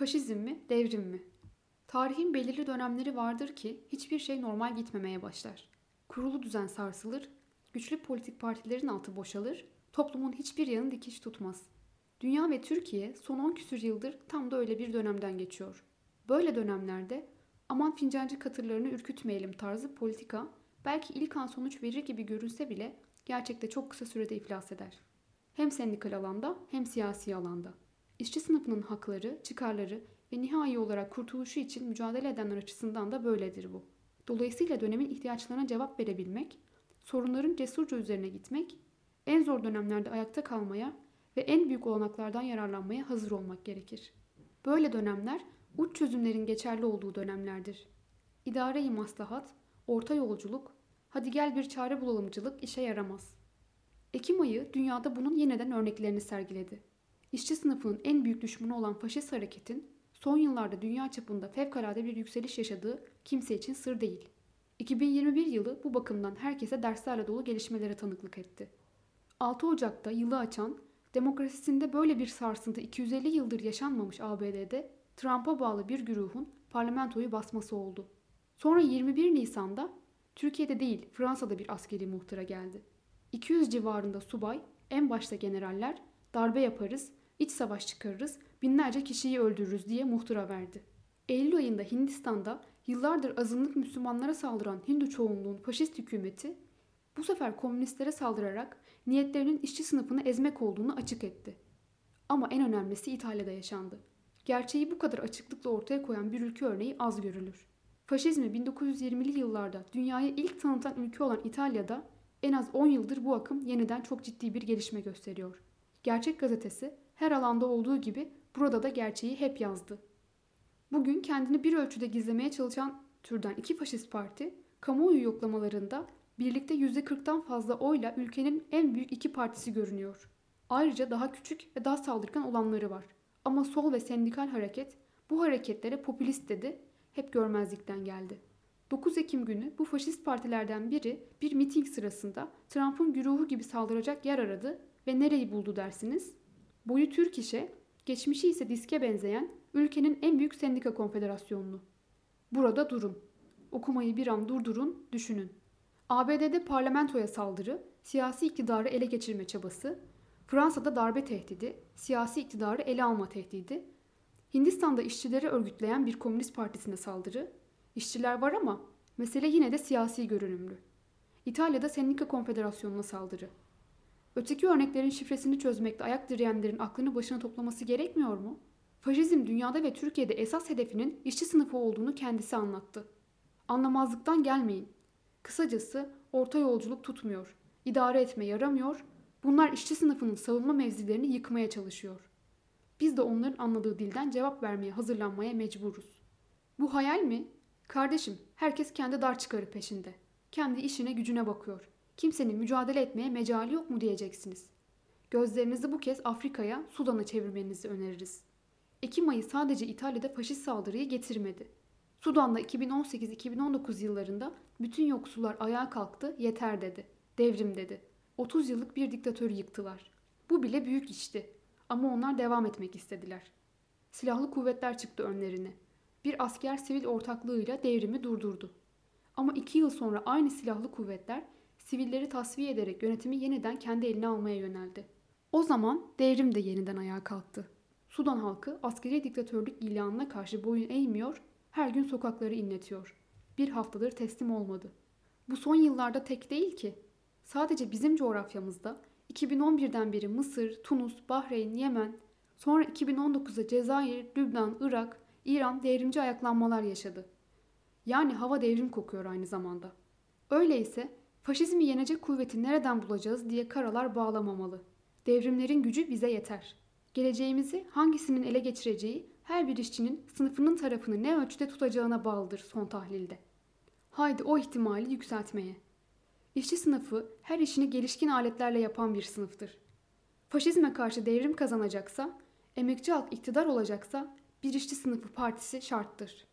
Faşizm mi, devrim mi? Tarihin belirli dönemleri vardır ki hiçbir şey normal gitmemeye başlar. Kurulu düzen sarsılır, güçlü politik partilerin altı boşalır, toplumun hiçbir yanı dikiş tutmaz. Dünya ve Türkiye son 10 küsür yıldır tam da öyle bir dönemden geçiyor. Böyle dönemlerde aman fincancı katırlarını ürkütmeyelim tarzı politika belki ilk an sonuç verir gibi görünse bile gerçekte çok kısa sürede iflas eder. Hem sendikal alanda hem siyasi alanda. İşçi sınıfının hakları, çıkarları ve nihai olarak kurtuluşu için mücadele edenler açısından da böyledir bu. Dolayısıyla dönemin ihtiyaçlarına cevap verebilmek, sorunların cesurca üzerine gitmek, en zor dönemlerde ayakta kalmaya ve en büyük olanaklardan yararlanmaya hazır olmak gerekir. Böyle dönemler uç çözümlerin geçerli olduğu dönemlerdir. İdare-i maslahat, orta yolculuk, hadi gel bir çare bulalımcılık işe yaramaz. Ekim ayı dünyada bunun yeniden örneklerini sergiledi. İşçi sınıfının en büyük düşmanı olan faşist hareketin son yıllarda dünya çapında fevkalade bir yükseliş yaşadığı kimse için sır değil. 2021 yılı bu bakımdan herkese derslerle dolu gelişmelere tanıklık etti. 6 Ocak'ta yılı açan, demokrasisinde böyle bir sarsıntı 250 yıldır yaşanmamış ABD'de Trump'a bağlı bir güruhun parlamentoyu basması oldu. Sonra 21 Nisan'da Türkiye'de değil Fransa'da bir askeri muhtıra geldi. 200 civarında subay, en başta generaller darbe yaparız, iç savaş çıkarırız, binlerce kişiyi öldürürüz diye muhtıra verdi. Eylül ayında Hindistan'da yıllardır azınlık Müslümanlara saldıran Hindu çoğunluğun faşist hükümeti bu sefer komünistlere saldırarak niyetlerinin işçi sınıfını ezmek olduğunu açık etti. Ama en önemlisi İtalya'da yaşandı. Gerçeği bu kadar açıklıkla ortaya koyan bir ülke örneği az görülür. Faşizmi 1920'li yıllarda dünyaya ilk tanıtan ülke olan İtalya'da en az 10 yıldır bu akım yeniden çok ciddi bir gelişme gösteriyor. Gerçek gazetesi her alanda olduğu gibi burada da gerçeği hep yazdı. Bugün kendini bir ölçüde gizlemeye çalışan türden iki faşist parti, kamuoyu yoklamalarında birlikte %40'tan fazla oyla ülkenin en büyük iki partisi görünüyor. Ayrıca daha küçük ve daha saldırgan olanları var. Ama sol ve sendikal hareket bu hareketlere popülist dedi, hep görmezlikten geldi. 9 Ekim günü bu faşist partilerden biri bir miting sırasında Trump'ın güruhu gibi saldıracak yer aradı ve nereyi buldu dersiniz? Boyu Türk işe, geçmişi ise diske benzeyen ülkenin en büyük sendika konfederasyonunu. Burada durun. Okumayı bir an durdurun, düşünün. ABD'de parlamentoya saldırı, siyasi iktidarı ele geçirme çabası, Fransa'da darbe tehdidi, siyasi iktidarı ele alma tehdidi, Hindistan'da işçileri örgütleyen bir komünist partisine saldırı, işçiler var ama mesele yine de siyasi görünümlü. İtalya'da Sendika Konfederasyonu'na saldırı. Öteki örneklerin şifresini çözmekte ayak direyenlerin aklını başına toplaması gerekmiyor mu? Faşizm dünyada ve Türkiye'de esas hedefinin işçi sınıfı olduğunu kendisi anlattı. Anlamazlıktan gelmeyin. Kısacası orta yolculuk tutmuyor. İdare etme yaramıyor. Bunlar işçi sınıfının savunma mevzilerini yıkmaya çalışıyor. Biz de onların anladığı dilden cevap vermeye hazırlanmaya mecburuz. Bu hayal mi? Kardeşim, herkes kendi dar çıkarı peşinde. Kendi işine gücüne bakıyor. Kimsenin mücadele etmeye mecali yok mu diyeceksiniz. Gözlerinizi bu kez Afrika'ya, Sudan'a çevirmenizi öneririz. Ekim ayı sadece İtalya'da faşist saldırıyı getirmedi. Sudan'da 2018-2019 yıllarında bütün yoksullar ayağa kalktı, yeter dedi. Devrim dedi. 30 yıllık bir diktatörü yıktılar. Bu bile büyük işti. Ama onlar devam etmek istediler. Silahlı kuvvetler çıktı önlerine. Bir asker sivil ortaklığıyla devrimi durdurdu. Ama iki yıl sonra aynı silahlı kuvvetler sivilleri tasfiye ederek yönetimi yeniden kendi eline almaya yöneldi. O zaman devrim de yeniden ayağa kalktı. Sudan halkı askeri diktatörlük ilanına karşı boyun eğmiyor, her gün sokakları inletiyor. Bir haftadır teslim olmadı. Bu son yıllarda tek değil ki. Sadece bizim coğrafyamızda 2011'den beri Mısır, Tunus, Bahreyn, Yemen, sonra 2019'da Cezayir, Lübnan, Irak, İran devrimci ayaklanmalar yaşadı. Yani hava devrim kokuyor aynı zamanda. Öyleyse faşizmi yenecek kuvveti nereden bulacağız diye karalar bağlamamalı. Devrimlerin gücü bize yeter. Geleceğimizi hangisinin ele geçireceği her bir işçinin sınıfının tarafını ne ölçüde tutacağına bağlıdır son tahlilde. Haydi o ihtimali yükseltmeye. İşçi sınıfı her işini gelişkin aletlerle yapan bir sınıftır. Faşizme karşı devrim kazanacaksa, emekçi halk iktidar olacaksa bir işçi sınıfı partisi şarttır.